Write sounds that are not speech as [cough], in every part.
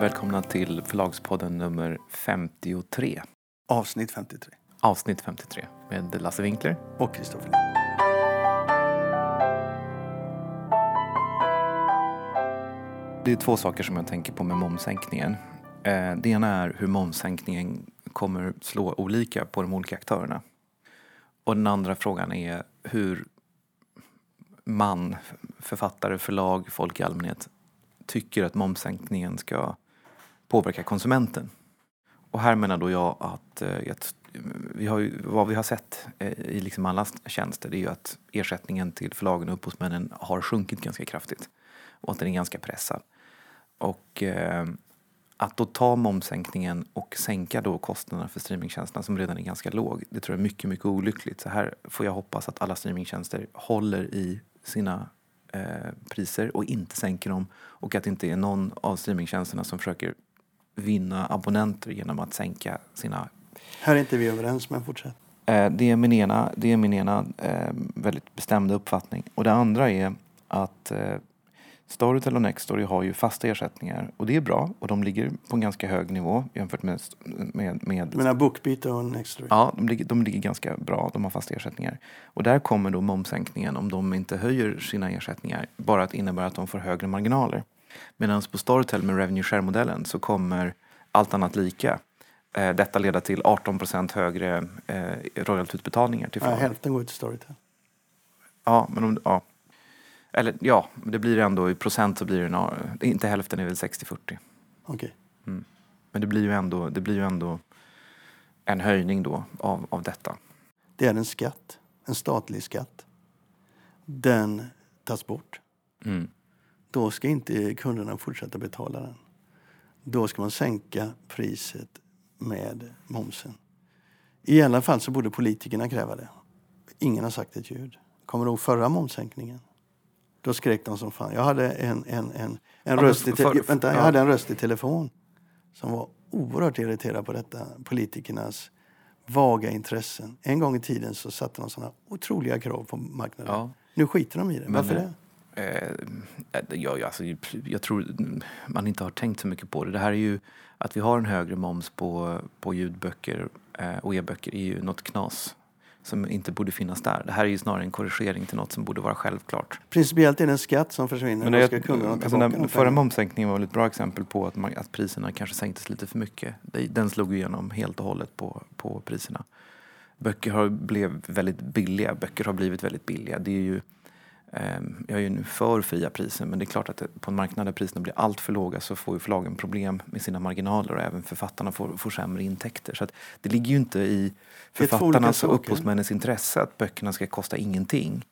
Välkomna till Förlagspodden nummer 53. Avsnitt 53. Avsnitt 53 med Lasse Winkler. Och Kristoffer Det är två saker som jag tänker på med momssänkningen. Eh, det ena är hur momssänkningen kommer slå olika på de olika aktörerna. Och den andra frågan är hur man, författare, förlag, folk i allmänhet tycker att momssänkningen ska påverkar konsumenten. Och här menar då jag att, eh, att vi har ju, vad vi har sett eh, i liksom alla tjänster det är ju att ersättningen till förlagen och upphovsmännen har sjunkit ganska kraftigt och att den är ganska pressad. Och eh, att då ta momssänkningen och sänka då kostnaderna för streamingtjänsterna som redan är ganska låg, det tror jag är mycket, mycket olyckligt. Så här får jag hoppas att alla streamingtjänster håller i sina eh, priser och inte sänker dem och att det inte är någon av streamingtjänsterna som försöker vinna abonnenter genom att sänka sina... Här är inte vi överens, men fortsätt. Eh, det är min ena, det är min ena eh, väldigt bestämda uppfattning. Och det andra är att eh, Storytel och Nextory har ju fasta ersättningar och det är bra och de ligger på en ganska hög nivå jämfört med... med, med du menar Bookbeat och Nextory? Ja, de ligger, de ligger ganska bra. De har fasta ersättningar. Och där kommer då momssänkningen, om de inte höjer sina ersättningar, bara att innebära att de får högre marginaler. Medan på Storytel med revenue share-modellen så kommer allt annat lika eh, detta leda till 18% högre eh, royaltyutbetalningar till ja, Hälften går till Storytel. Ja, men om, ja, eller ja, det blir ändå i procent så blir det inte hälften är väl 60-40. Okej. Okay. Mm. Men det blir ju ändå, det blir ju ändå en höjning då av, av detta. Det är en skatt, en statlig skatt. Den tas bort. Mm. Då ska inte kunderna fortsätta betala den. Då ska man sänka priset med momsen. I alla fall så borde politikerna kräva det. Ingen har sagt ett ljud. Kommer du ihåg förra momssänkningen? Då skrek de som fan. Jag hade en, en, en, en, röst, i te- vänta, jag hade en röst i telefon som var oerhört irriterad på detta, politikernas vaga intressen. En gång i tiden så satte de sådana otroliga krav på marknaden. Ja. Nu skiter de i det. Men, Varför det? Eh, ja, alltså, jag tror man inte har tänkt så mycket på det. Det här är ju att vi har en högre moms på, på ljudböcker eh, och e-böcker är ju något knas som inte borde finnas där. Det här är ju snarare en korrigering till något som borde vara självklart. Principiellt är det en skatt som försvinner. Men ska kunderna alltså den förra momssänkningen var ett bra exempel på att, man, att priserna kanske sänktes lite för mycket. Den slog igenom helt och hållet på, på priserna. Böcker har blivit väldigt billiga. Böcker har blivit väldigt billiga. Det är ju jag är ju nu för fria priser men det är klart att på en marknad där priserna blir allt för låga så får ju förlagen problem med sina marginaler och även författarna får, får sämre intäkter. Så det ligger ju inte i författarnas och upphovsmännens intresse att böckerna ska kosta ingenting.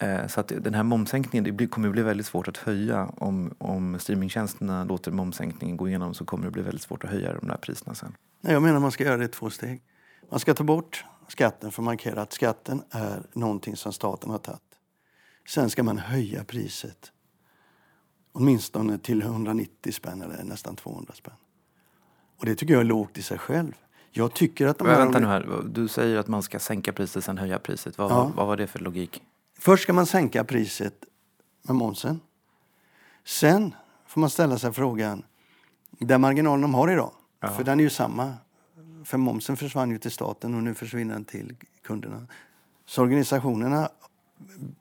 Ehm, så att den här momssänkningen det kommer bli väldigt svårt att höja. Om, om streamingtjänsterna låter momssänkningen gå igenom så kommer det bli väldigt svårt att höja de där priserna sen. Nej, jag menar man ska göra det i två steg. Man ska ta bort skatten för att markera att skatten är någonting som staten har tagit. Sen ska man höja priset. Åtminstone till 190 spänn eller nästan 200 spänn. Och det tycker jag är lågt i sig själv. Jag tycker att de här... Vänta nu här. Du säger att man ska sänka priset sen höja priset. Vad, ja. vad var det för logik? Först ska man sänka priset med momsen. Sen får man ställa sig frågan, den marginalen de har idag, ja. för den är ju samma. För momsen försvann ju till staten och nu försvinner den till kunderna. Så organisationerna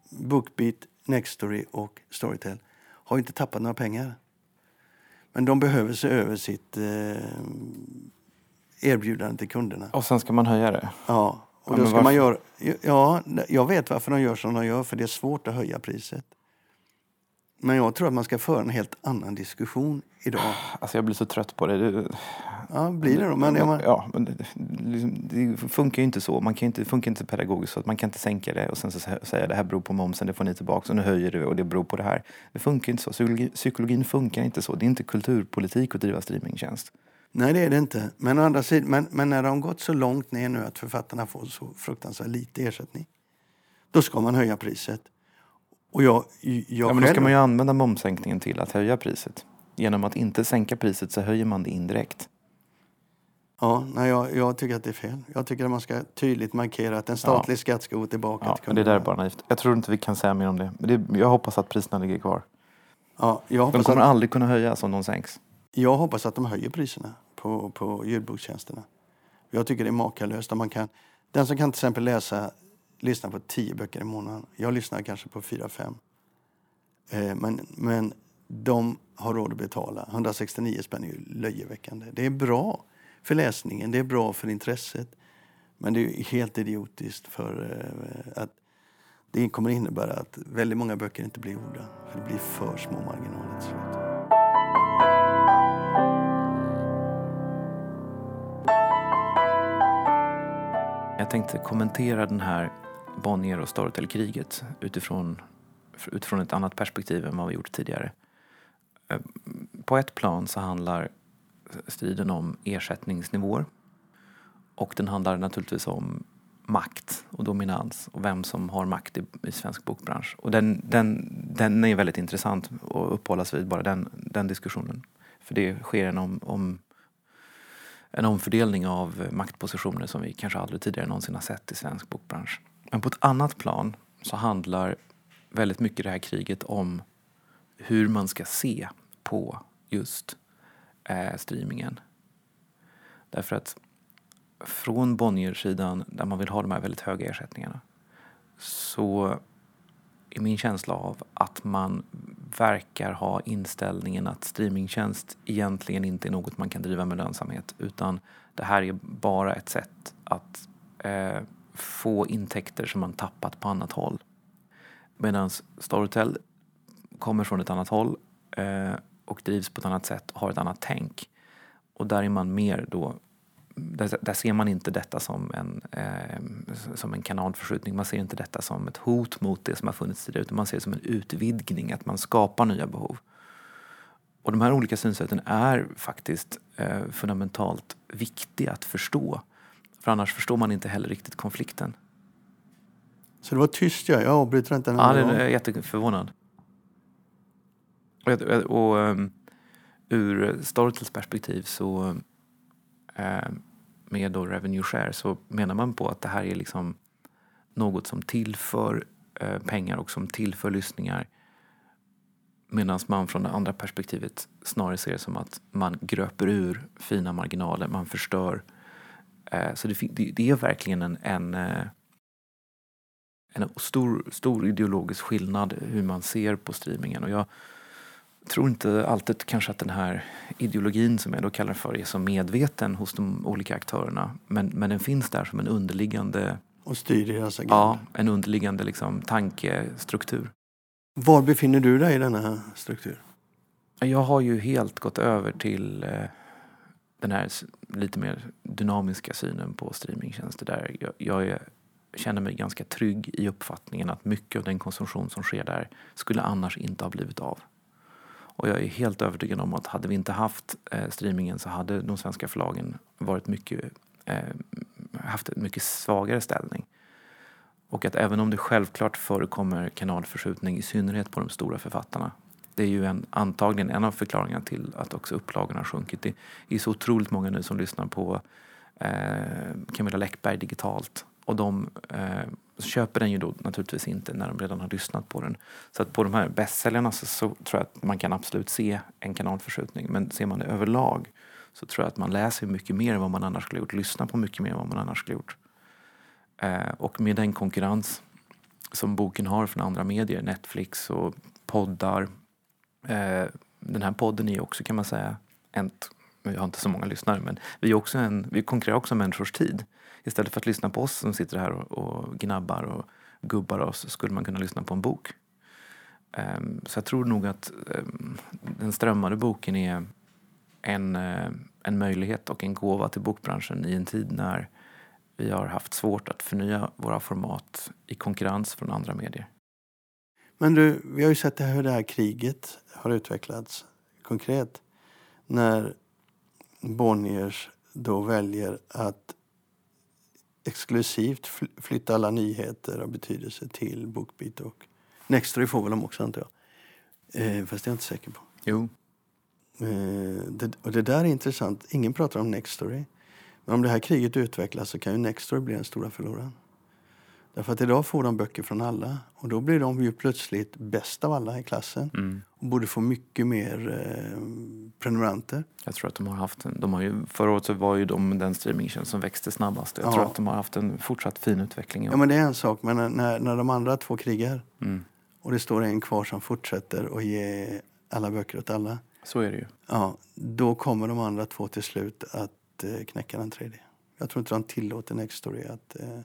Bookbeat, Nextory och Storytel har inte tappat några pengar. Men de behöver se över sitt eh, erbjudande till kunderna. Och sen ska man höja det? Ja. Och ja, då ska man göra, ja, jag vet varför de gör som de gör, för det är svårt att höja priset. Men jag tror att man ska föra en helt annan diskussion idag. Alltså jag blir så trött på det. det ja, blir det då? Men, men, ja, men det, liksom, det, funkar ju inte så. Man kan inte, det funkar inte pedagogiskt så att man kan inte sänka det och sen så säga det här beror på momsen, det får ni tillbaka och nu höjer du och det beror på det här. Det funkar inte så. Psykologi, psykologin funkar inte så. Det är inte kulturpolitik att driva streamingtjänst. Nej, det är det inte. Men, andra sidan, men, men när de gått så långt ner nu att författarna får så fruktansvärt lite ersättning, då ska man höja priset. Och jag, jag ja, men då ska man ju använda momssänkningen till att höja priset. Genom att inte sänka priset så höjer man det indirekt. Ja, nej, jag, jag tycker att det är fel. Jag tycker att man ska tydligt markera att en statlig ja. skatt ska gå tillbaka ja, till kunderna. Det där är bara naivt. Jag tror inte vi kan säga mer om det. Men det, jag hoppas att priserna ligger kvar. Ja, jag de kommer att... aldrig kunna höjas om de sänks. Jag hoppas att de höjer priserna på, på ljudbokstjänsterna. Jag tycker det är makalöst. Om man kan, den som kan till exempel läsa, lyssna på tio böcker i månaden. Jag lyssnar kanske på fyra, fem. Eh, men, men de har råd att betala. 169 spänn är ju löjeväckande. Det är bra för läsningen, det är bra för intresset. Men det är helt idiotiskt för eh, att det kommer innebära att väldigt många böcker inte blir gjorda. För det blir för små marginaler till slut. Jag tänkte kommentera den här Bonnier och Storytel-kriget utifrån, utifrån ett annat perspektiv än vad vi gjort tidigare. Eh, på ett plan så handlar striden om ersättningsnivåer och den handlar naturligtvis om makt och dominans och vem som har makt i, i svensk bokbransch. Och den, den, den är väldigt intressant att uppehålla sig vid, bara den, den diskussionen. För det sker en, om, om, en omfördelning av maktpositioner som vi kanske aldrig tidigare någonsin har sett i svensk bokbransch. Men på ett annat plan så handlar väldigt mycket det här kriget om hur man ska se på just eh, streamingen. Därför att från Bonnier-sidan, där man vill ha de här väldigt höga ersättningarna, så är min känsla av att man verkar ha inställningen att streamingtjänst egentligen inte är något man kan driva med lönsamhet utan det här är bara ett sätt att eh, få intäkter som man tappat på annat håll. Medan Storytel kommer från ett annat håll eh, och drivs på ett annat sätt och har ett annat tänk. Och där är man mer då där, där, ser man inte detta som en, eh, som en kanalförskjutning. Man ser inte detta som ett hot mot det som har funnits tidigare utan man ser det som en utvidgning, att man skapar nya behov. Och de här olika synsätten är faktiskt eh, fundamentalt viktiga att förstå. För annars förstår man inte heller riktigt konflikten. Så det var tyst jag, jag avbryter inte Ja, jag är jätteförvånad. Och, och um, ur Storytels perspektiv så uh, med då revenue share så menar man på att det här är liksom något som tillför uh, pengar och som tillför lyssningar Medan man från det andra perspektivet snarare ser det som att man gröper ur fina marginaler, man förstör. Uh, så det, det, är verkligen en, en en stor, stor ideologisk skillnad hur man ser på streamingen. Och jag tror inte alltid kanske att den här ideologin som jag då kallar för är så medveten hos de olika aktörerna. Men, men den finns där som en underliggande och styr deras agenda. Ja, en underliggande liksom, tankestruktur. Var befinner du dig i denna struktur? Jag har ju helt gått över till eh, den här lite mer dynamiska synen på streamingtjänster där jag, jag är känner mig ganska trygg i uppfattningen att mycket av den konsumtion som sker där skulle annars inte ha blivit av. Och jag är helt övertygad om att hade vi inte haft eh, streamingen så hade de svenska förlagen varit mycket, eh, haft en mycket svagare ställning. Och att även om det självklart förekommer kanalförskjutning, i synnerhet på de stora författarna, det är ju en, antagligen en av förklaringarna till att också upplagorna har sjunkit. Det är så otroligt många nu som lyssnar på eh, Camilla Läckberg digitalt och de eh, köper den ju då naturligtvis inte när de redan har lyssnat på den. Så att på de här bästsäljarna så, så, tror jag att man kan absolut se en kanalförskjutning. Men ser man det överlag så tror jag att man läser mycket mer än vad man annars skulle gjort. Lyssnar på mycket mer än vad man annars skulle gjort. Eh, och med den konkurrens som boken har från andra medier, Netflix och poddar. Eh, den här podden är också kan man säga, ett, vi har inte så många lyssnare, men vi, är också en, vi konkurrerar också om människors tid. Istället för att lyssna på oss som sitter här och, och gnabbar och gubbar oss skulle man kunna lyssna på en bok. Um, så jag tror nog att um, den strömmade boken är en, uh, en möjlighet och en gåva till bokbranschen i en tid när vi har haft svårt att förnya våra format i konkurrens från andra medier. Men du, vi har ju sett hur det här kriget har utvecklats konkret. När Bonniers då väljer att exklusivt flytta alla nyheter av betydelse till Bookbeat och Nextory får väl de också antar jag. Eh, fast det är jag inte säker på. Jo. Eh, det, och det där är intressant. Ingen pratar om Nextory. Men om det här kriget utvecklas så kan ju Nextory bli den stora förloraren. Därför att idag får de böcker från alla och då blir de ju plötsligt bäst av alla i klassen Mm. och borde få mycket mer eh, prenumeranter. Jag tror att de har haft en, de har ju, förra året så var ju de den streamingtjänst som växte snabbast. Jag Ja. tror att de har haft en fortsatt fin utveckling. Ja men det är en sak, men när- när, de andra två krigar Mm. och det står en kvar som fortsätter att ge alla böcker åt alla. Så är det ju. Ja, då kommer de andra två till slut att eh, knäcka den tredje. Jag tror inte de tillåter Nextory att eh,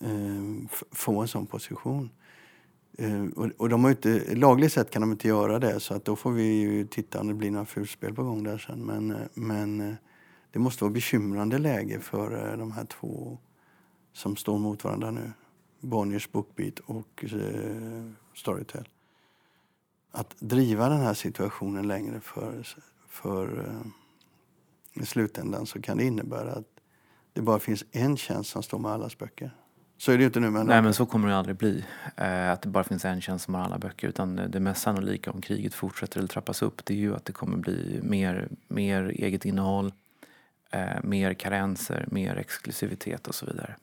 Eh, få en sån position. Eh, och, de har inte, lagligt sett kan de inte göra det så att då får vi ju titta om det blir några fulspel på gång där sen. Men, eh, men det måste vara bekymrande läge för de här två som står mot varandra nu. Bonniers Bookbeat och eh, Storytel. Att driva den här situationen längre för, för eh, i slutändan så kan det innebära att det bara finns en tjänst som står med allas böcker. Så är det ju inte nu men, Nej men så kommer det aldrig bli. Eh, att det bara finns en tjänst som har alla böcker. Utan det mest sannolika om kriget fortsätter eller trappas upp det är ju att det kommer bli mer, mer eget innehåll, eh, mer karenser, mer exklusivitet och så vidare.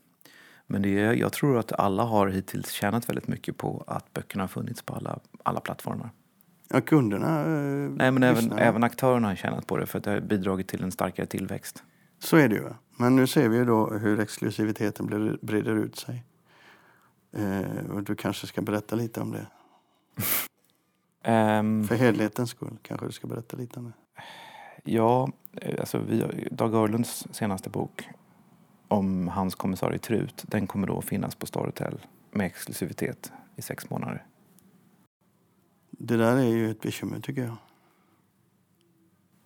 Men det är, jag tror att alla har hittills tjänat väldigt mycket på att böckerna har funnits på alla, alla plattformar. ja, kunderna eh, Nej men även, lyssnar. även aktörerna har tjänat på det för att det har bidragit till en starkare tillväxt. Så är det ju. Men nu ser vi ju då hur exklusiviteten breder, ut sig. Eh, och du kanske ska berätta lite om det. [laughs] Ehm, För helhetens skull kanske du ska berätta lite om det. Ja, eh, alltså vi, Dag Örlunds senaste bok om hans kommissarie Trut, den kommer då finnas på Storytel med exklusivitet i sex månader. Det där är ju ett bekymmer tycker jag.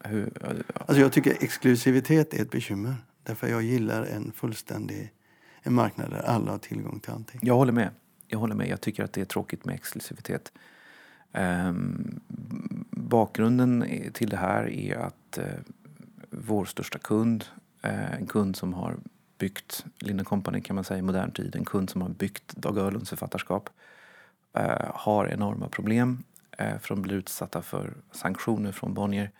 Hur, ja, Alltså jag tycker exklusivitet är ett bekymmer. Därför jag gillar en fullständig en marknad där alla har tillgång till allting. jag håller med. Jag håller med. Jag tycker att det är tråkigt med exklusivitet. Ehm, bakgrunden till det här är att eh, vår största kund, eh, en kund som har byggt Linden Company kan man säga i modern tid, en kund som har byggt Dag Örlunds författarskap, eh, har enorma problem eh, för de blir utsatta för sanktioner från Bonnier.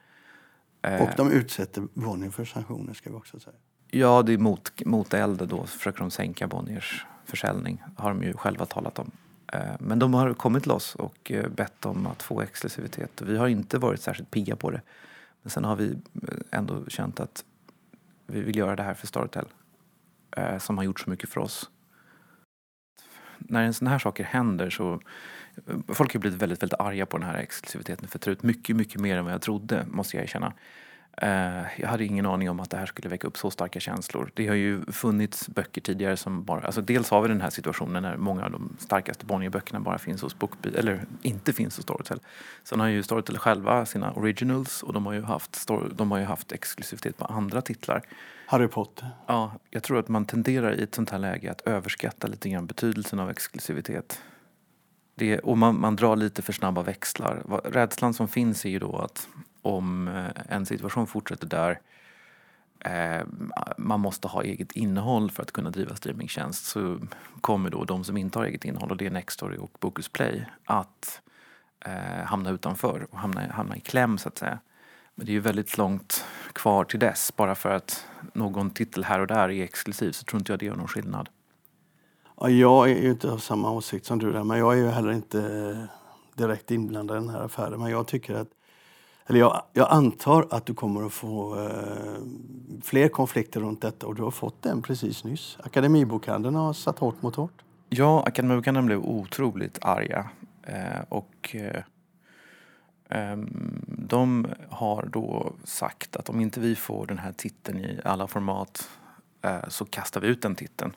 Eh, Och de utsätter Bonnier för sanktioner ska vi också säga. Ja, det är mot, mot eld då försöker de sänka Bonniers försäljning. har de ju själva talat om. Eh, men de har kommit loss och eh, bett om att få exklusivitet. Vi har inte varit särskilt pigga på det. Men sen har vi eh, ändå känt att vi vill göra det här för Storytel. Som har gjort så mycket för oss. När en sån här saker händer så Folk har blivit väldigt, väldigt arga på den här exklusiviteten för Trut. Mycket, mycket mer än vad jag trodde, måste jag erkänna. Eh, Jag hade ingen aning om att det här skulle väcka upp så starka känslor. Det har ju funnits böcker tidigare som bara... Alltså dels har vi den här situationen när många av de starkaste Bonnier-böckerna bara finns hos Bookbeat, eller inte finns hos Storytel. Sen har ju Storytel själva sina originals och de har ju haft, de har ju haft exklusivitet på andra titlar. Harry Potter. Ja, jag tror att man tenderar i ett sånt här läge att överskatta lite grann betydelsen av exklusivitet. Det, och man, man drar lite för snabba växlar. Rädslan som finns är ju då att om eh, en situation fortsätter där eh, man måste ha eget innehåll för att kunna driva streamingtjänst så kommer då de som inte har eget innehåll, och det är Nextory och Bokus Play, att eh, hamna utanför och hamna, hamna i kläm så att säga. Men det är ju väldigt långt kvar till dess. Bara för att någon titel här och där är exklusiv så tror inte jag det gör någon skillnad. Ja, jag är ju inte av samma åsikt som du där, men jag är ju heller inte eh, direkt inblandad i den här affären. Men jag tycker att, eller jag, jag antar att du kommer att få eh, fler konflikter runt detta och du har fått en precis nyss. Akademibokhandeln har satt hårt mot hårt. Ja, Akademibokhandeln blev otroligt arga. Eh, och eh, ehm, de har då sagt att om inte vi får den här titeln i alla format eh, så kastar vi ut den titeln.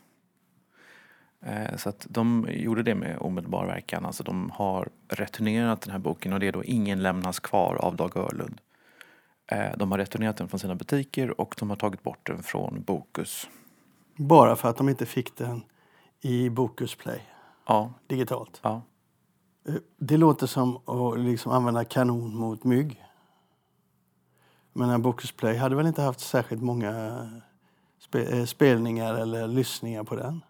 Eh, så att de gjorde det med omedelbar verkan. Alltså de har returnerat den här boken och det är då Ingen lämnas kvar av Dag Örlund. Eh, de har returnerat den från sina butiker och de har tagit bort den från Bokus. Bara för att de inte fick den i Bokus Play Ja, digitalt. ja. Eh, Det låter som att liksom använda kanon mot mygg. Men en Bokus Play hade väl inte haft särskilt många spe, spelningar eller lyssningar på den?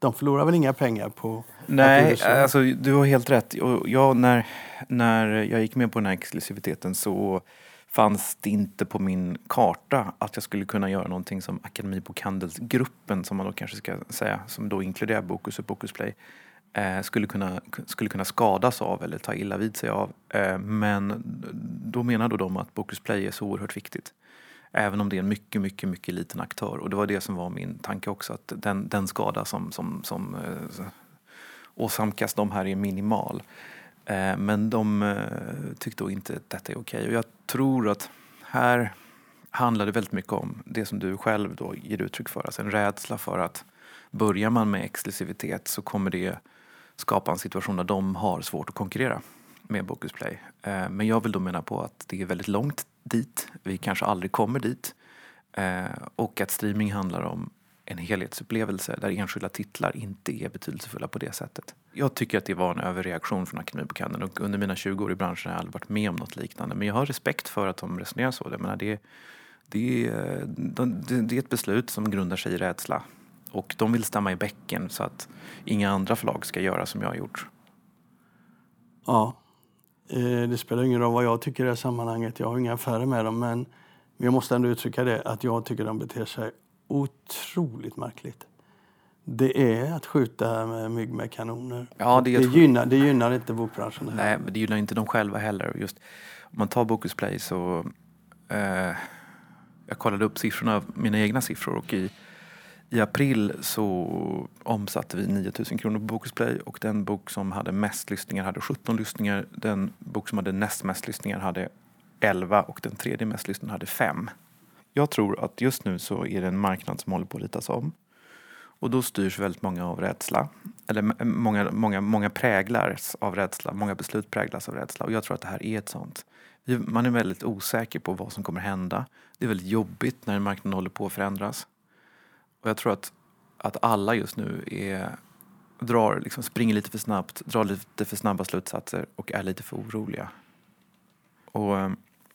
De förlorar väl inga pengar på Nej, så? alltså, du har helt rätt. Jag, när, när jag gick med på den här exklusiviteten så fanns det inte på min karta att jag skulle kunna göra någonting som Akademibokhandelsgruppen, som man då kanske ska säga, som då inkluderar Bokus och Bokus Play, eh, skulle, kunna, skulle kunna skadas av eller ta illa vid sig av. Eh, men då menar då de att Bokus Play är så oerhört viktigt. Även om det är en mycket, mycket, mycket liten aktör. Och det var det som var min tanke också, att den, den skada som, som, som eh, åsamkas de här är minimal. Eh, men de eh, tyckte då inte att detta är okej. Och jag tror att här handlar det väldigt mycket om det som du själv då ger uttryck för. Alltså en rädsla för att börjar man med exklusivitet så kommer det skapa en situation där de har svårt att konkurrera med Bokus Play. Eh, men jag vill då mena på att det är väldigt långt dit. Vi kanske aldrig kommer dit. Eh, och att streaming handlar om en helhetsupplevelse där enskilda titlar inte är betydelsefulla på det sättet. Jag tycker att det var en överreaktion från Akademibokhandeln och under mina 20 år i branschen har jag aldrig varit med om något liknande. Men jag har respekt för att de resonerar så. Jag menar, det, det, det, det är ett beslut som grundar sig i rädsla. Och de vill stämma i bäcken så att inga andra förlag ska göra som jag har gjort. Ja, det spelar ingen roll vad jag tycker i det här sammanhanget. Jag har inga affärer med dem. Men jag måste ändå uttrycka det att jag tycker de beter sig otroligt märkligt. Det är att skjuta med mygg med kanoner. Ja, det, det, gynnar, det gynnar inte bokbranschen. Nej, men det gynnar inte dem själva heller. Just, om man tar Bokus Play så... Eh, jag kollade upp siffrorna, mina egna siffror och i, i april så omsatte vi 9000 kronor på Bokusplay. Och den bok som hade mest lyssningar hade 17 lyssningar. Den bok som hade näst mest lyssningar hade 11 och den tredje mest lyssnade hade 5. Jag tror att just nu så är det en marknad som håller på att ritas om. Och då styrs väldigt många av rädsla. Eller många, många, många präglas av rädsla, många beslut präglas av rädsla. Och jag tror att det här är ett sånt. Man är väldigt osäker på vad som kommer hända. Det är väldigt jobbigt när en marknad håller på att förändras. Och jag tror att, att alla just nu är, drar, liksom springer lite för snabbt, drar lite för snabba slutsatser och är lite för oroliga. Och eh,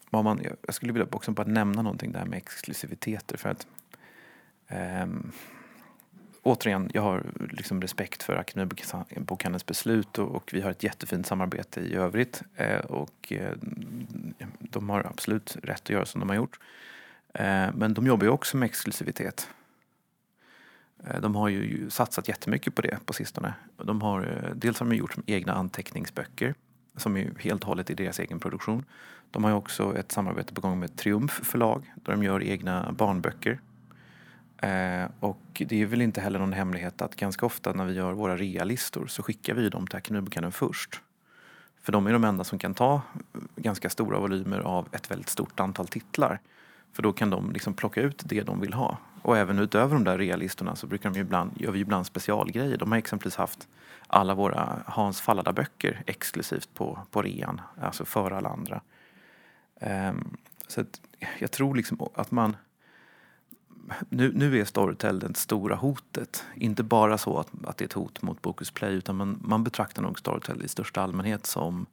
vad man, jag skulle vilja också bara nämna någonting där med exklusiviteter för att um, återigen, jag har liksom respekt för Akademibokhandelns beslut och, och, vi har ett jättefint samarbete i övrigt eh, och eh, de har absolut rätt att göra som de har gjort. Eh, men de jobbar ju också med exklusivitet. Eh, de har ju satsat jättemycket på det på sistone. De har, eh, dels har de gjort egna anteckningsböcker som är helt och hållet i deras egen produktion. De har också ett samarbete på gång med Triumf förlag där de gör egna barnböcker. Eh, och det är väl inte heller någon hemlighet att ganska ofta när vi gör våra realistor så skickar vi dem till Akademibokhandeln först. För de är de enda som kan ta ganska stora volymer av ett väldigt stort antal titlar. För då kan de liksom plocka ut det de vill ha. Och även utöver de där realistorna så brukar de ibland, gör vi ibland specialgrejer. De har exempelvis haft alla våra Hans Fallada-böcker exklusivt på, på rean, alltså för alla andra. Um, så att jag tror liksom att man... Nu, nu är Storytel det stora hotet. Inte bara så att, att det är ett hot mot Bokus Play utan man, man betraktar nog Storytel i största allmänhet som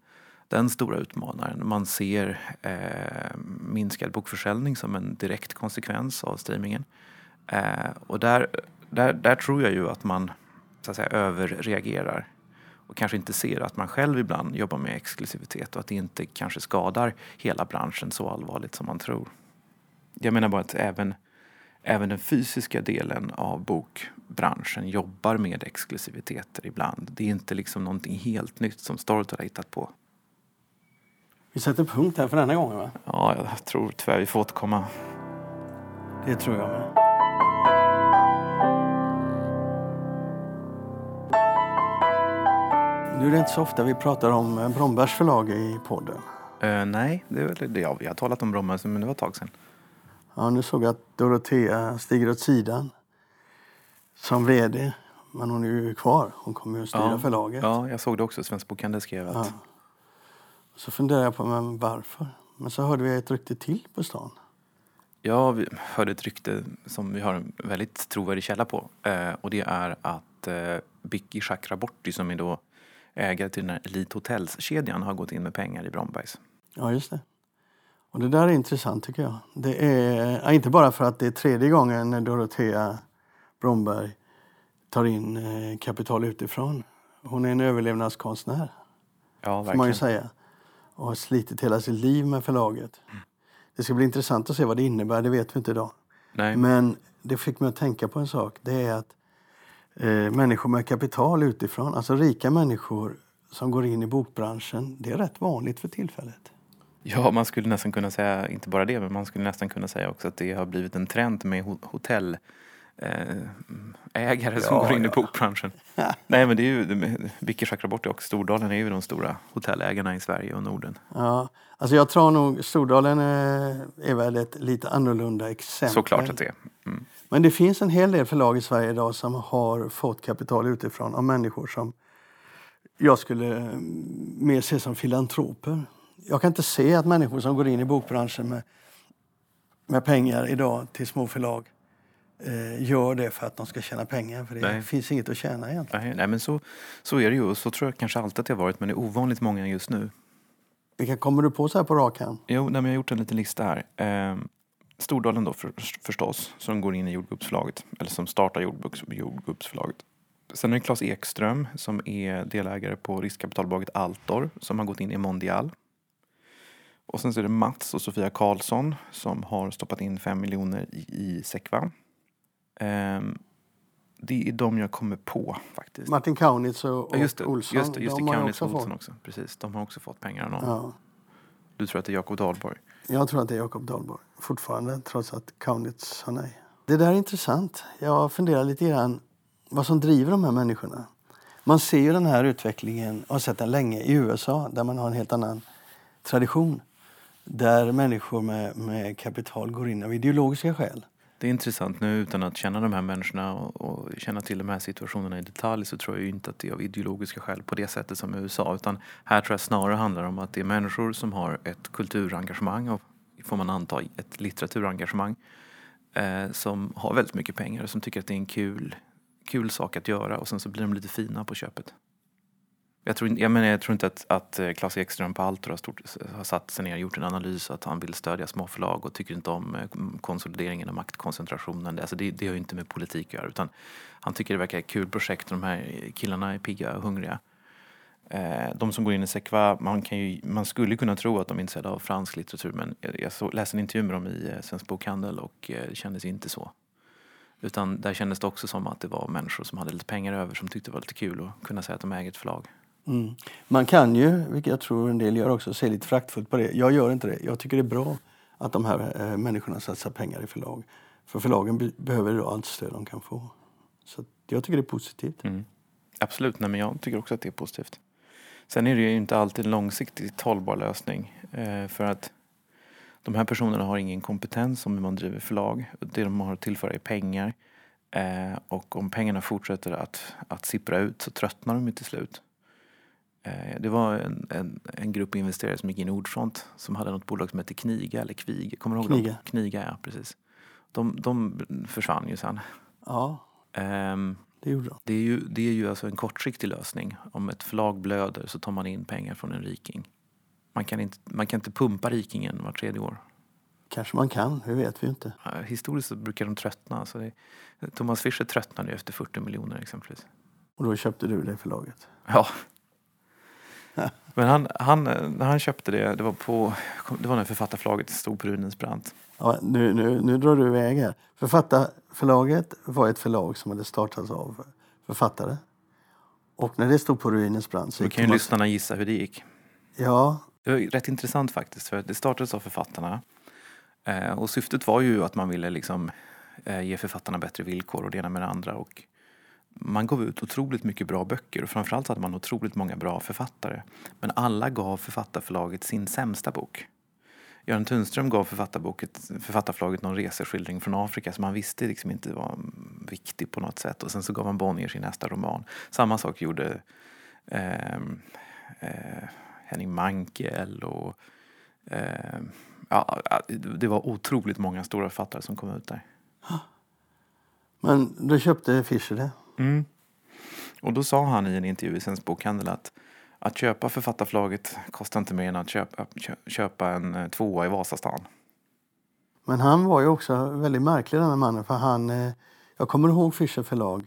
den stora utmanaren. Man ser eh, minskad bokförsäljning som en direkt konsekvens av streamingen. Eh, och där, där, där tror jag ju att man så att säga, överreagerar och kanske inte ser att man själv ibland jobbar med exklusivitet och att det inte kanske skadar hela branschen så allvarligt som man tror. Jag menar bara att även, även den fysiska delen av bokbranschen jobbar med exklusiviteter ibland. Det är inte liksom någonting helt nytt som Storytel har hittat på. Vi sätter punkt här för denna gången va? Ja, jag tror tyvärr vi får återkomma. Det tror jag med. Nu är det inte så ofta vi pratar om eh, Brombergs förlag i podden. Uh, nej, det är väl det. Ja, vi har talat om Brombergs, men det var ett tag sedan. Ja, nu såg jag att Dorotea stiger åt sidan som vd. Men hon är ju kvar. Hon kommer ju att styra ja, förlaget. Ja, jag såg det också. Svensk Bokhandel skrev att... Ja. Så funderade jag på men varför. Men så hörde vi ett rykte till på stan. Ja, vi hörde ett rykte som vi har en väldigt trovärdig källa på. Eh, och det är att eh, Bicky Chakraborty som är då ägare till den här Elite Hotels-kedjan har gått in med pengar i Brombergs. Ja, just det. Och det där är intressant tycker jag. Det är inte bara för att det är tredje gången Dorotea Bromberg tar in eh, kapital utifrån. Hon är en överlevnadskonstnär. Ja, verkligen. Får man ju säga. Och har slitit hela sitt liv med förlaget. Mm. Det ska bli intressant att se vad det innebär, det vet vi inte idag. Nej. Men det fick mig att tänka på en sak. Det är att eh, människor med kapital utifrån, alltså rika människor som går in i bokbranschen, det är rätt vanligt för tillfället. Ja, man skulle nästan kunna säga, inte bara det, men man skulle nästan kunna säga också att det har blivit en trend med ho- hotell ägare som Ja, går in i ja. bokbranschen. Nej men det är ju, Vicky Chakraborty och Stordalen är ju de stora hotellägarna i Sverige och Norden. Ja, alltså jag tror nog Stordalen eh, är väl ett lite annorlunda exempel. Såklart att det är. Mm. Men det finns en hel del förlag i Sverige idag som har fått kapital utifrån av människor som jag skulle eh, mer se som filantroper. Jag kan inte se att människor som går in i bokbranschen med, med pengar idag till små förlag eh, gör det för att de ska tjäna pengar. För det Nej. finns inget att tjäna egentligen. Nej, nej men så, så är det ju och så tror jag kanske alltid att det har varit men det är ovanligt många just nu. Vilka kommer du på så här på rak hand? Jo, nej, men jag har gjort en liten lista här. Ehm, Stordalen då för, förstås, som går in i jordgubbsförlaget, eller som startar jordgubbs, jordgubbsförlaget. Sen är det Claes Ekström som är delägare på riskkapitalbolaget Altor som har gått in i Mondial. Och sen så är det Mats och Sofia Karlsson som har stoppat in 5 miljoner i, i Sekva. Ehm, det är de jag kommer på faktiskt. Martin Kaunitz och, och just det, Olsson. just det, just de Kaunitz och Olsson fått. också. Precis, de har också fått pengar av någon. Ja. Du tror att det är Jakob Dahlborg? Jag tror att det är Jakob Dahlborg fortfarande, trots att Kaunitz sa nej. Det där är intressant. Jag funderar lite grann vad som driver de här människorna. Man ser ju den här utvecklingen, och har sett den länge, i USA där man har en helt annan tradition. Där människor med, med kapital går in av ideologiska skäl. Det är intressant nu utan att känna de här människorna och, och känna till de här situationerna i detalj så tror jag ju inte att det är av ideologiska skäl på det sättet som i USA utan här tror jag snarare handlar om att det är människor som har ett kulturengagemang och får man anta ett litteraturengagemang eh, som har väldigt mycket pengar och som tycker att det är en kul, kul sak att göra och sen så blir de lite fina på köpet. Jag tror, jag menar, jag tror inte att, att eh, Claes Ekström på Altor har, stort, har satt sig ner och gjort en analys att han vill stödja småförlag och tycker inte om eh, konsolideringen och maktkoncentrationen. Alltså det, det har ju inte med politik att göra utan han tycker det verkar ett kul projekt och de här killarna är pigga och hungriga. Eh, de som går in i Sekva, man, kan ju, man skulle kunna tro att de är intresserade av fransk litteratur men jag, jag läste en intervju med dem i Svensk Bokhandel och det kändes inte så. Utan där kändes det också som att det var människor som hade lite pengar över som tyckte det var lite kul att kunna säga att de äger ett förlag. Mm. Man kan ju, vilket jag tror en del gör också, se lite fraktfullt på det. Jag gör inte det. Jag tycker det är bra att de här eh, människorna satsar pengar i förlag. För förlagen be- behöver då allt stöd de kan få. Så att jag tycker det är positivt. Mm. Absolut, nej, men jag tycker också att det är positivt. Sen är det ju inte alltid en långsiktigt hållbar lösning. Eh, för att de här personerna har ingen kompetens om hur man driver förlag. Det de har att tillföra är pengar. Eh, och om pengarna fortsätter att, att sippra ut så tröttnar de ju till slut. Eh, det var en, en, en grupp investerare som gick in i Ordfront som hade något bolag som hette Kniga eller Kvig. Kommer du ihåg Kniga. dem? Kniga, ja precis. De, de försvann ju sen. Ja, Ehm, det gjorde de. det är ju, det är ju alltså en kortsiktig lösning. Om ett förlag blöder så tar man in pengar från en riking. Man kan inte, man kan inte pumpa rikingen var tredje år. Kanske man kan, det vet vi inte. Ja, Historiskt så brukar de tröttna. Så det, Thomas Fischer tröttnade ju efter 40 miljoner exempelvis. Och då köpte du det förlaget. Ja. [laughs] Men han, han, när han köpte det, det var, på, det var när författarförlaget stod på ruinens brant. Ja, nu, nu, nu drar du iväg här. Författarförlaget var ett förlag som hade startats av författare. Och när det stod på ruinens brant så Då kan ju Thomas- lyssnarna gissa hur det gick. Ja, Det var rätt intressant faktiskt, för det startades av författarna. Eh, och syftet var ju att man ville liksom, eh, ge författarna bättre villkor och det ena med det andra. Och man gav ut otroligt mycket bra böcker och framförallt hade man otroligt många bra författare. Men alla gav författarförlaget sin sämsta bok. Göran Tunström gav författarförlaget någon reseskildring från Afrika som han visste liksom inte var viktig på något sätt. Och sen så gav han Bonnier sin nästa roman. Samma sak gjorde eh, eh, Henning Mankell och eh, ja, det var otroligt många stora författare som kom ut där. men då köpte Fischer det. Mm. Och då sa han i en intervju i Svensk Bokhandel att att köpa författarförlaget kostar inte mer än att köpa, kö- köpa en eh, tvåa i Vasastan. Men han var ju också väldigt märklig den här mannen. För han, eh, jag kommer ihåg Fischer förlag.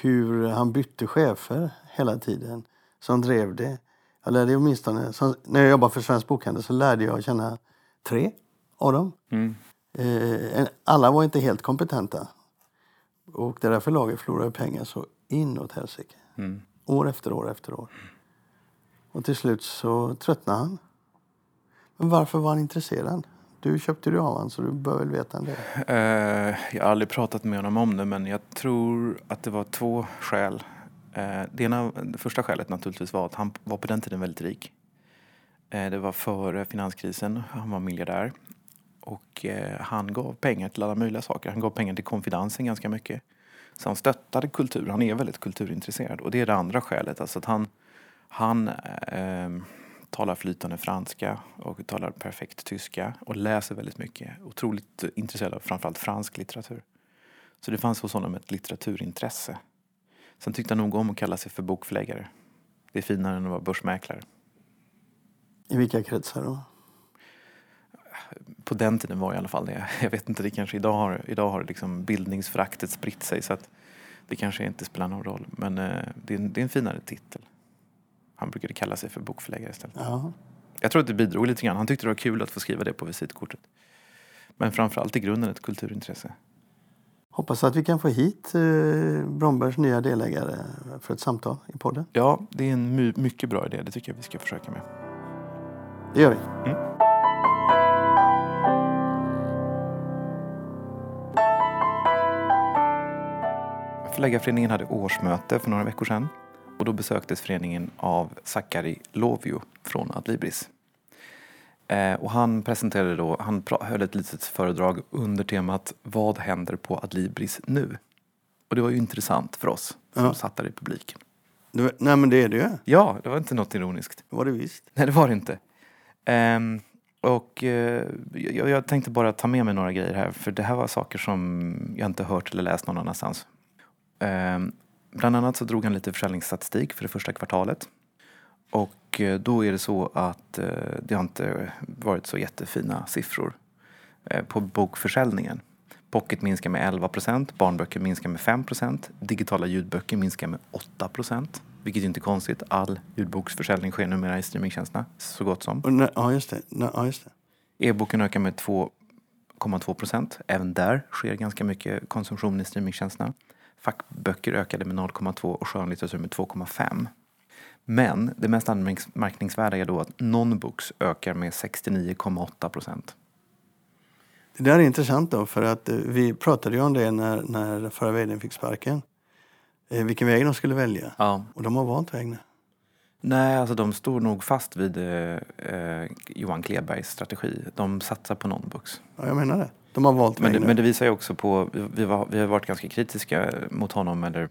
Hur han bytte chefer hela tiden. Som drev det. Jag lärde åtminstone, som, när jag jobbade för Svensk Bokhandel så lärde jag känna tre av dem. Mm. Eh, alla var inte helt kompetenta. Och det där förlaget förlorade pengar så inåt helsike. Mm. År efter år efter år. Och till slut så tröttnade han. Men varför var han intresserad? Du köpte ju av honom så du bör väl veta det. Eh, jag har aldrig pratat med honom om det men jag tror att det var två skäl. Eh, det, ena, det första skälet naturligtvis var att han var på den tiden väldigt rik. Eh, det var före finanskrisen, han var miljardär. Och eh, han gav pengar till alla möjliga saker. Han gav pengar till konfidensen ganska mycket. Så han stöttade kultur, han är väldigt kulturintresserad. Och det är det andra skälet, alltså att han, han eh, talar flytande franska och talar perfekt tyska och läser väldigt mycket. Otroligt intresserad av framförallt fransk litteratur. Så det fanns hos honom ett litteraturintresse. Sen tyckte han nog om att kalla sig för bokförläggare. Det är finare än att vara börsmäklare. I vilka kretsar då? På den tiden var i alla fall det. [laughs] Jag vet inte, det kanske idag har, idag har liksom bildningsföraktet spritt sig så att det kanske inte spelar någon roll. Men eh, det, är en, det är en finare titel. Han brukade kalla sig för bokförläggare istället. Ja. Jag tror att det bidrog lite grann. Han tyckte det var kul att få skriva det på visitkortet. Men framförallt i grunden ett kulturintresse. Hoppas att vi kan få hit eh, Brombergs nya delägare för ett samtal i podden. Ja, det är en my mycket bra idé. Det tycker jag vi ska försöka med. Det gör vi. Förläggarföreningen hade årsmöte för några veckor sedan och då besöktes föreningen av Sakari Lovio från Adlibris. Eh, och han presenterade då, han höll ett litet föredrag under temat Vad händer på Adlibris nu? Och det var ju intressant för oss som Ja. satt där i publiken. Du, nej men det är det ju. Ja, det var inte något ironiskt. Det var det visst. Nej, det var det inte. Ehm, och eh, jag, jag tänkte bara ta med mig några grejer här, för det här var saker som jag inte hört eller läst någon annanstans. Ehm, bland annat så drog han lite försäljningsstatistik för det första kvartalet. Och eh, då är det så att eh, det har inte varit så jättefina siffror eh, på bokförsäljningen. Pocket minskar med 11% barnböcker minskar med 5% digitala ljudböcker minskar med 8% vilket inte är konstigt. All ljudboksförsäljning sker numera i streamingtjänsterna, så gott som. Ja, just det. Ja, just det. E-boken ökar med 2,2 procent. Även där sker ganska mycket konsumtion i streamingtjänsterna. Fackböcker ökade med 0,2 och skönlitteratur med 2,5. Men det mest anmärkningsvärda är då att non-books ökar med 69,8 procent. Det där är intressant då, för att eh, vi pratade ju om det när, när förra vdn fick sparken. Eh, vilken väg de skulle välja. Ja. Och de har valt väg nu. Nej, alltså de står nog fast vid eh, eh, Johan Klebergs strategi. De satsar på non-books. Ja, jag menar det. De har valt Men det, men det visar ju också på, vi, var, vi har varit ganska kritiska mot honom, eller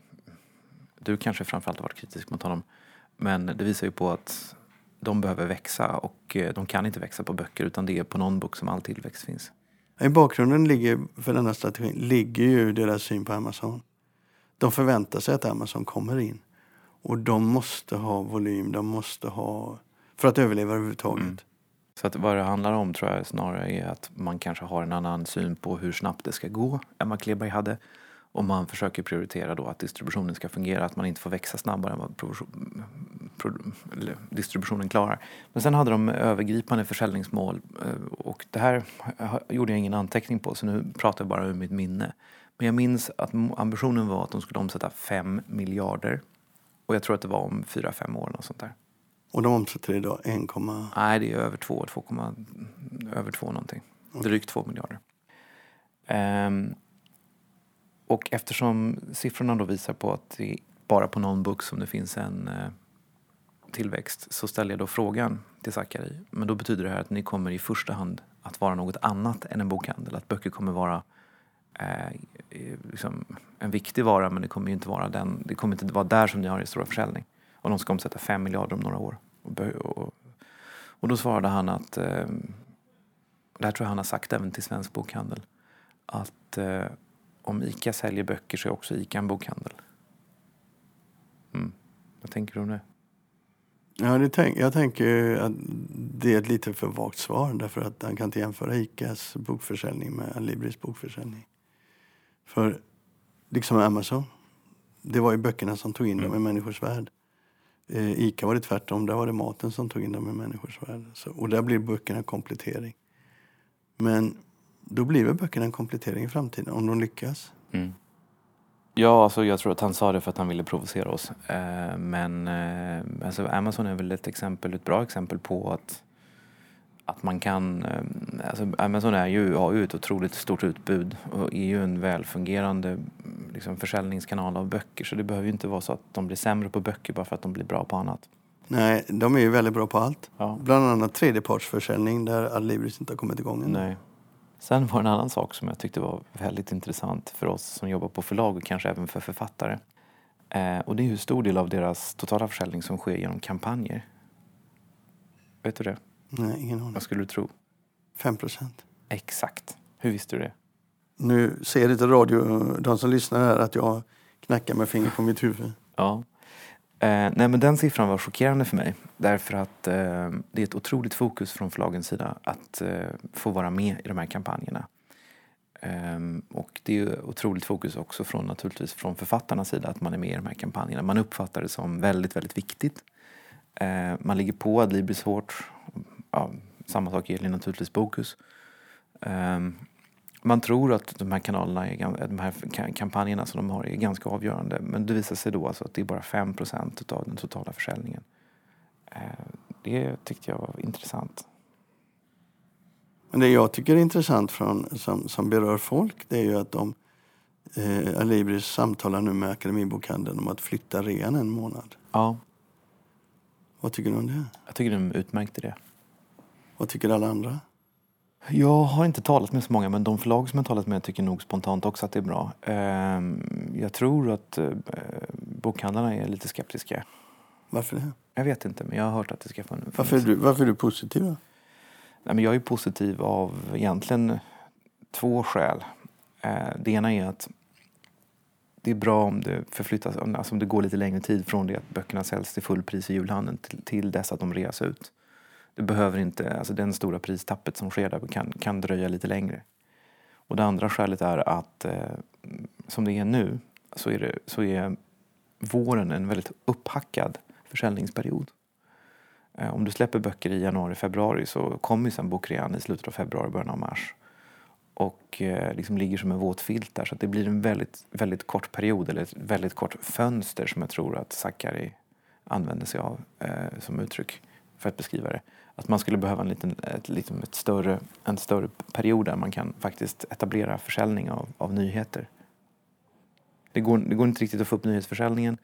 du kanske framförallt har varit kritisk mot honom. Men det visar ju på att de behöver växa och eh, de kan inte växa på böcker utan det är på någon bok som all tillväxt finns. I bakgrunden ligger, för denna strategin ligger ju deras syn på Amazon. De förväntar sig att Amazon kommer in. Och de måste ha volym, de måste ha... För att överleva överhuvudtaget. Mm. Så att vad det handlar om tror jag snarare är att man kanske har en annan syn på hur snabbt det ska gå än vad Kleberg hade. Och man försöker prioritera då att distributionen ska fungera, att man inte får växa snabbare än vad distributionen klarar. Men sen hade de övergripande försäljningsmål eh, och det här gjorde jag ingen anteckning på så nu pratar jag bara ur mitt minne. Men jag minns att ambitionen var att de skulle omsätta 5 miljarder och jag tror att det var om 4-5 år. Och sånt där. Och de omsätter idag 1, Nej, det är över 2, 2, över 2 någonting. Drygt 2 miljarder. Ehm, och eftersom siffrorna då visar på att det bara på någon book som det finns en eh, tillväxt så ställer jag då frågan till Sakari. Men då betyder det här att ni kommer i första hand att vara något annat än en bokhandel. Att böcker kommer vara eh, liksom en viktig vara men det kommer ju inte vara den, det kommer inte vara där som ni har er stora försäljning. Och de ska omsätta 5 miljarder om några år. Och, och, då svarade han att, eh, det här tror jag han har sagt även till Svensk Bokhandel, att eh, om ICA säljer böcker så är också ICA en bokhandel. Mm. Vad tänker du om det? Ja, det tänk, jag tänker att det är ett lite för vagt svar därför att han kan inte jämföra ICAs bokförsäljning med Libris bokförsäljning. För liksom Amazon, det var ju böckerna som tog in dem i människors värld. Eh, Ica var det tvärtom, där var det maten som tog in dem i människors värld. Så, och där blir böckerna komplettering. Men då blir väl böckerna en komplettering i framtiden om de lyckas. Mm. Ja, alltså jag tror att han sa det för att han ville provocera oss. Eh, men eh, alltså Amazon är väl ett exempel, ett bra exempel på att, att man kan... Eh, alltså Amazon är ju, har ju ett otroligt stort utbud och är ju en välfungerande liksom, försäljningskanal av böcker. Så det behöver ju inte vara så att de blir sämre på böcker bara för att de blir bra på annat. Nej, de är ju väldigt bra på allt. Ja. Bland annat tredjepartsförsäljning där Adlibris inte har kommit igång än. Nej. Sen var det en annan sak som jag tyckte var väldigt intressant för oss som jobbar på förlag och kanske även för författare. Eh, och det är hur stor del av deras totala försäljning som sker genom kampanjer. Vet du det? Nej, ingen aning. Vad skulle du tro? 5 procent. Exakt. Hur visste du det? Nu ser inte radio, de som lyssnar här, att jag knackar med fingret på mitt huvud. Ja. Eh, nej men den siffran var chockerande för mig. Därför att eh, det är ett otroligt fokus från förlagens sida att eh, få vara med i de här kampanjerna. Ehm, och det är otroligt fokus också från naturligtvis från författarnas sida att man är med i de här kampanjerna. Man uppfattar det som väldigt, väldigt viktigt. Eh, man ligger på Adlibris hårt. Ja, samma sak gäller naturligtvis Bokus. Ehm, man tror att de här kanalerna, är, de här kampanjerna som de har är ganska avgörande. Men det visar sig då alltså att det är bara 5% av den totala försäljningen. Eh, det tyckte jag var intressant. Men det jag tycker är intressant från, som, som berör folk det är ju att de eh, Alibris samtalar nu med Akademibokhandeln om att flytta rean en månad. Ja. Vad tycker du om det? Jag tycker de är utmärkt i det. Vad tycker alla andra? Jag har inte talat med så många, men de förlag som jag talat med tycker nog spontant också att det är bra. Ehm, jag tror att eh, bokhandlarna är lite skeptiska. Varför det? Jag vet inte, men jag har hört att det ska få en... Varför är du, varför är du positiv då? Nej, men jag är positiv av egentligen två skäl. Eh, det ena är att det är bra om det förflyttas, alltså om det går lite längre tid från det att böckerna säljs till fullpris i julhandeln till, till dess att de reas ut. Det behöver inte, alltså den stora pristappet som sker där kan, kan dröja lite längre. Och det andra skälet är att eh, som det är nu så är, det, så är våren en väldigt upphackad försäljningsperiod. Eh, om du släpper böcker i januari, februari så kommer ju sen bokrean i slutet av februari, början av mars. Och eh, liksom ligger som en våt filt där. Så det blir en väldigt, väldigt kort period, eller ett väldigt kort fönster som jag tror att Sakari använder sig av eh, som uttryck för att beskriva det. Att man skulle behöva en, liten, ett, liksom ett större, en större period där man kan faktiskt etablera försäljning av, av nyheter. Det går, det går inte riktigt att få upp nyhetsförsäljningen.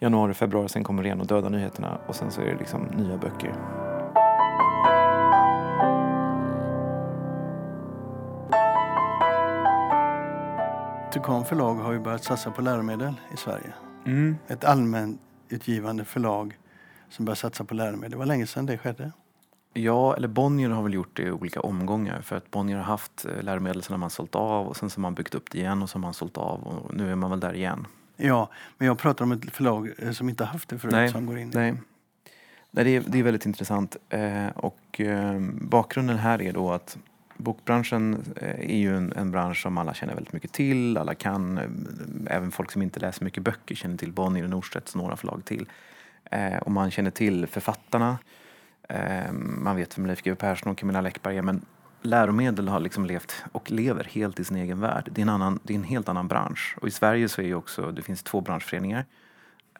Januari, februari, sen kommer ren och döda nyheterna och sen så är det liksom nya böcker. Tukan förlag har ju börjat satsa på läromedel i Sverige. Mm. Ett allmänutgivande förlag som börjar satsa på läromedel. Det var länge sedan det skedde. Ja, eller Bonnier har väl gjort det i olika omgångar. För att Bonnier har haft eh, läromedel har man sålt av och sen så har man byggt upp det igen och så har man sålt av och nu är man väl där igen. Ja, men jag pratar om ett förlag eh, som inte haft det förut Nej, som går in. Nej, nej det, är, det är väldigt intressant. Eh, och bakgrunden här är då att bokbranschen är ju en, en, bransch som alla känner väldigt mycket till. Alla kan, även folk som inte läser mycket böcker känner till Bonnier och Norstedts några förlag till. och man känner till författarna. Man vet vem Leif GW Persson och Camilla Läckberg är men läromedel har liksom levt och lever helt i sin egen värld. Det är en, annan, det är en helt annan bransch. Och i Sverige så är också, det finns två branschföreningar.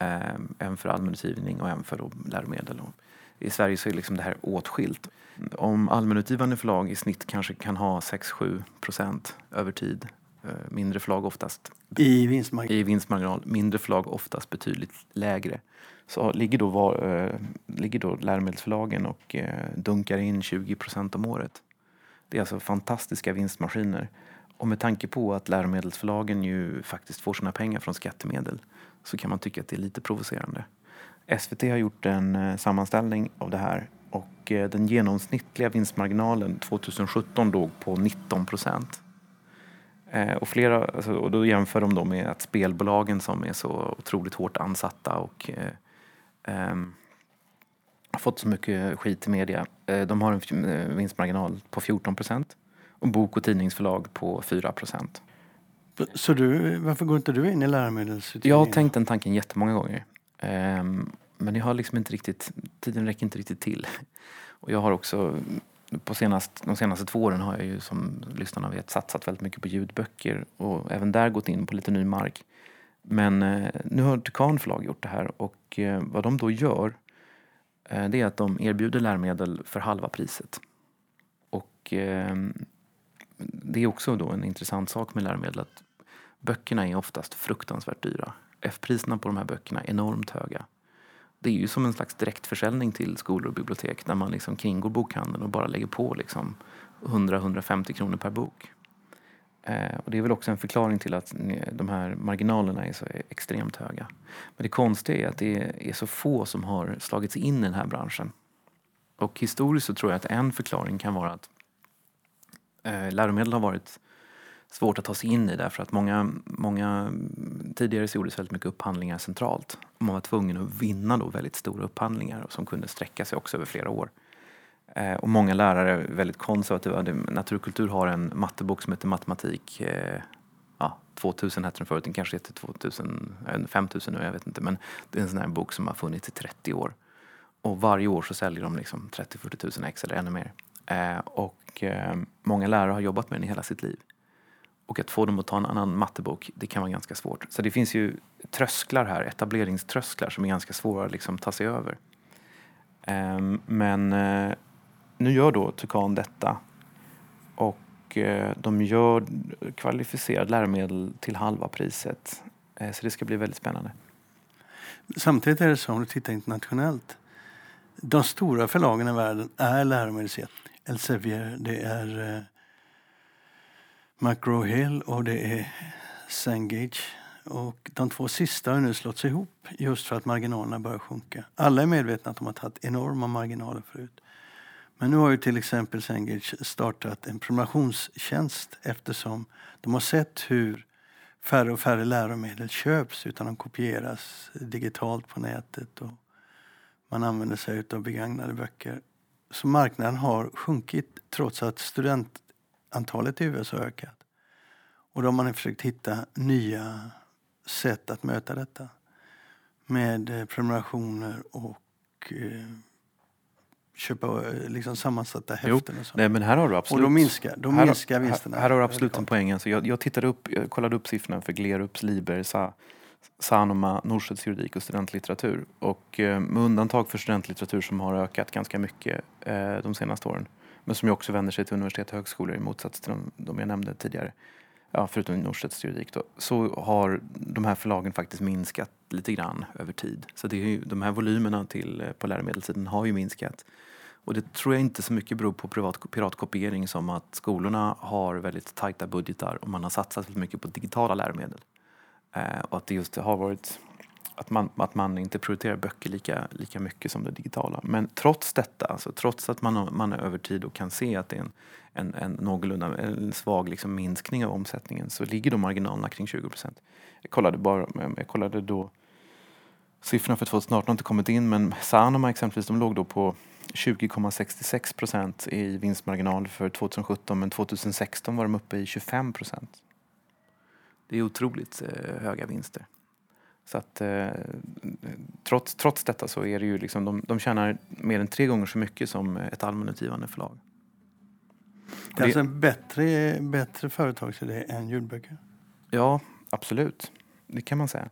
Eh, en för allmänutgivning och en för då läromedel. Och I Sverige så är liksom det här åtskilt. Om allmänutgivande förlag i snitt kanske kan ha 6-7 procent över tid. Eh, mindre förlag oftast i vinstmarginal. i vinstmarginal. Mindre förlag oftast betydligt lägre. Så ligger då, var, eh, ligger då läromedelsförlagen och eh, dunkar in 20 procent om året. Det är alltså fantastiska vinstmaskiner. Och med tanke på att läromedelsförlagen ju faktiskt får sina pengar från skattemedel så kan man tycka att det är lite provocerande. SVT har gjort en eh, sammanställning av det här och eh, den genomsnittliga vinstmarginalen 2017 låg på 19 procent. Eh, och, flera, alltså, och då jämför de då med att spelbolagen som är så otroligt hårt ansatta och eh, har fått så mycket skit i media. Eh, de har en eh, vinstmarginal på 14 procent och bok och tidningsförlag på 4 procent. Så du, varför går inte du in i läromedelsutgivningen? Jag har tänkt den tanken jättemånga gånger. Ehm, men jag har liksom inte riktigt, tiden räcker inte riktigt till. Och jag har också på senast, de senaste två åren har jag ju som lyssnarna vet satsat väldigt mycket på ljudböcker och även där gått in på lite ny mark. Men eh, nu har Tukan förlag gjort det här och eh, vad de då gör eh, det är att de erbjuder läromedel för halva priset. Och eh, det är också då en intressant sak med läromedel att böckerna är oftast fruktansvärt dyra. F-priserna på de här böckerna är enormt höga. Det är ju som en slags direktförsäljning till skolor och bibliotek där man liksom kringgår bokhandeln och bara lägger på liksom 100-150 kronor per bok. Eh, och det är väl också en förklaring till att de här marginalerna är så extremt höga. Men det konstiga är att det är så få som har slagits in i den här branschen. Och historiskt så tror jag att en förklaring kan vara att eh, läromedel har varit svårt att ta sig in i därför att många, många tidigare så gjordes väldigt mycket upphandlingar centralt. Man var tvungen att vinna då väldigt stora upphandlingar som kunde sträcka sig också över flera år. Eh, och många lärare är väldigt konservativa. Naturkultur har en mattebok som heter Matematik eh, ja, 2000 hette den förut, den kanske heter 2000, 5000 nu, jag vet inte. Men det är en sån här bok som har funnits i 30 år. Och varje år så säljer de liksom 30-40 000 ex eller ännu mer. Eh, och eh, många lärare har jobbat med den i hela sitt liv. Och att få dem att ta en annan mattebok, det kan vara ganska svårt. Så det finns ju trösklar här, etableringströsklar som är ganska svåra att liksom ta sig över. Ehm, eh, men nu gör då Tukan detta och eh, de gör kvalificerade läromedel till halva priset. Eh, så det ska bli väldigt spännande. Samtidigt är det så, om du tittar internationellt, de stora förlagen i världen är läromedelsjättar. Elsevier, det är eh, McGraw-Hill och det är Cengage. Och de två sista har nu slått sig ihop just för att marginalerna börjar sjunka. Alla är medvetna att de har tagit enorma marginaler förut. Men nu har ju till exempel Cengage startat en prenumerationstjänst eftersom de har sett hur färre och färre läromedel köps utan de kopieras digitalt på nätet och man använder sig av begagnade böcker. Så marknaden har sjunkit trots att studentantalet i USA har ökat. Och då har man försökt hitta nya sätt att möta detta. Med eh, prenumerationer och eh, köpa eh, liksom sammansatta häften. Jo, och, så. Nej, men här har du absolut, och då minskar, då här, minskar vinsterna. Här, här har du absolut en poäng. Alltså jag, jag, tittade upp, jag kollade upp siffrorna för Glerups, Liber, Sa, Sanoma, Norstedts juridik och studentlitteratur. Och eh, med undantag för studentlitteratur som har ökat ganska mycket eh, de senaste åren men som ju också vänder sig till universitet och högskolor i motsats till de, de jag nämnde tidigare. Ja, förutom Norstedts juridik då. Så har de här förlagen faktiskt minskat lite grann över tid. Så det är ju, de här volymerna till, på läromedelssidan har ju minskat. Och det tror jag inte så mycket beror på privat, piratkopiering som att skolorna har väldigt tajta budgetar och man har satsat väldigt mycket på digitala läromedel. Eh, och att det just har varit att man, att man inte prioriterar böcker lika, lika mycket som det digitala. Men trots detta, alltså trots att man, man är över tid och kan se att det är en, en, en någorlunda en svag liksom minskning av omsättningen så ligger då marginalerna kring 20 procent. Jag kollade, bara, jag kollade då siffrorna för 2018 har inte kommit in men Sanoma exempelvis de låg då på 20,66 procent i vinstmarginal för 2017 men 2016 var de uppe i 25 procent. Det är otroligt eh, höga vinster. Så att eh, trots, trots detta så är det ju liksom, de, de tjänar mer än tre gånger så mycket som ett allmänutgivande förlag. Det är alltså en bättre, bättre företagsidé än ljudböcker? Ja, absolut. Det kan man säga.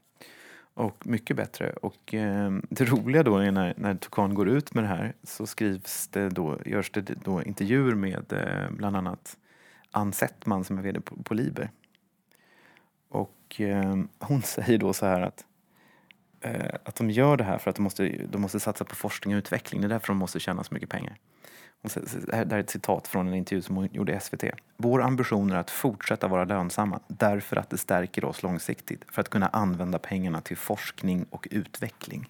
Och mycket bättre. Och eh, det roliga då är när, när Tokan går ut med det här så skrivs det då, görs det då intervjuer med eh, bland annat Ann Settman som är vd på, på Liber. Och eh, hon [laughs] säger då så här att, eh, Eh, att de gör det här för att de måste, de måste satsa på forskning och utveckling. Det är därför de måste tjäna så mycket pengar. Och så, det här är ett citat från en intervju som hon gjorde i SVT. Vår ambition är att fortsätta vara lönsamma därför att det stärker oss långsiktigt för att kunna använda pengarna till forskning och utveckling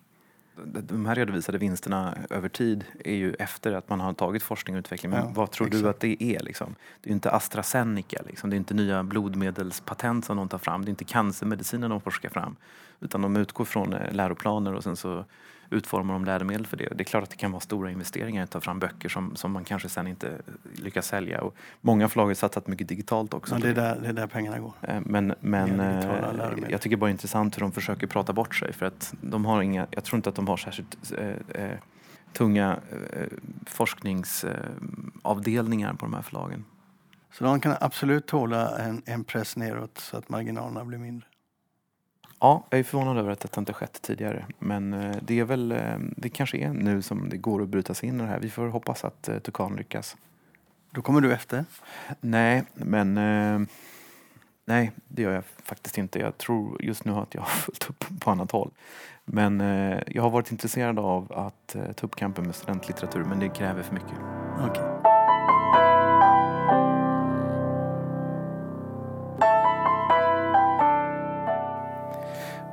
de här redovisade vinsterna över tid är ju efter att man har tagit forskning och utveckling. Men ja, vad tror exakt. du att det är? Liksom? Det är ju inte AstraZeneca, liksom. det är inte nya blodmedelspatent som de tar fram, det är inte cancermediciner de forskar fram. Utan de utgår från eh, läroplaner och sen så utformar de läromedel för det. Det är klart att det kan vara stora investeringar att ta fram böcker som, som man kanske sen inte lyckas sälja. Och många förlag har satsat mycket digitalt också. Ja, det, är där, det är där pengarna går. Eh, men, men eh, jag tycker bara det är intressant hur de försöker prata bort sig för att de har inga, jag tror inte att de har särskilt eh, tunga eh, forskningsavdelningar på de här förlagen. Så de kan absolut tåla en, en press neråt så att marginalerna blir mindre. Ja, jag är förvånad över att detta inte skett tidigare. Men eh, det är väl, eh, det kanske är nu som det går att bryta sig in i det här. Vi får hoppas att eh, Tukan lyckas. Då kommer du efter? Nej, men nej, det gör jag faktiskt inte. Jag tror just nu att jag har [laughs] fullt upp på annat håll. Men jag har varit intresserad av att ta upp kampen med studentlitteratur, men det kräver för mycket. Okay.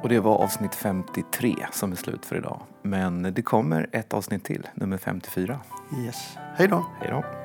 Och det var avsnitt 53 som är slut för idag. Men det kommer ett avsnitt till, nummer 54. Yes. Hej då. Hej då.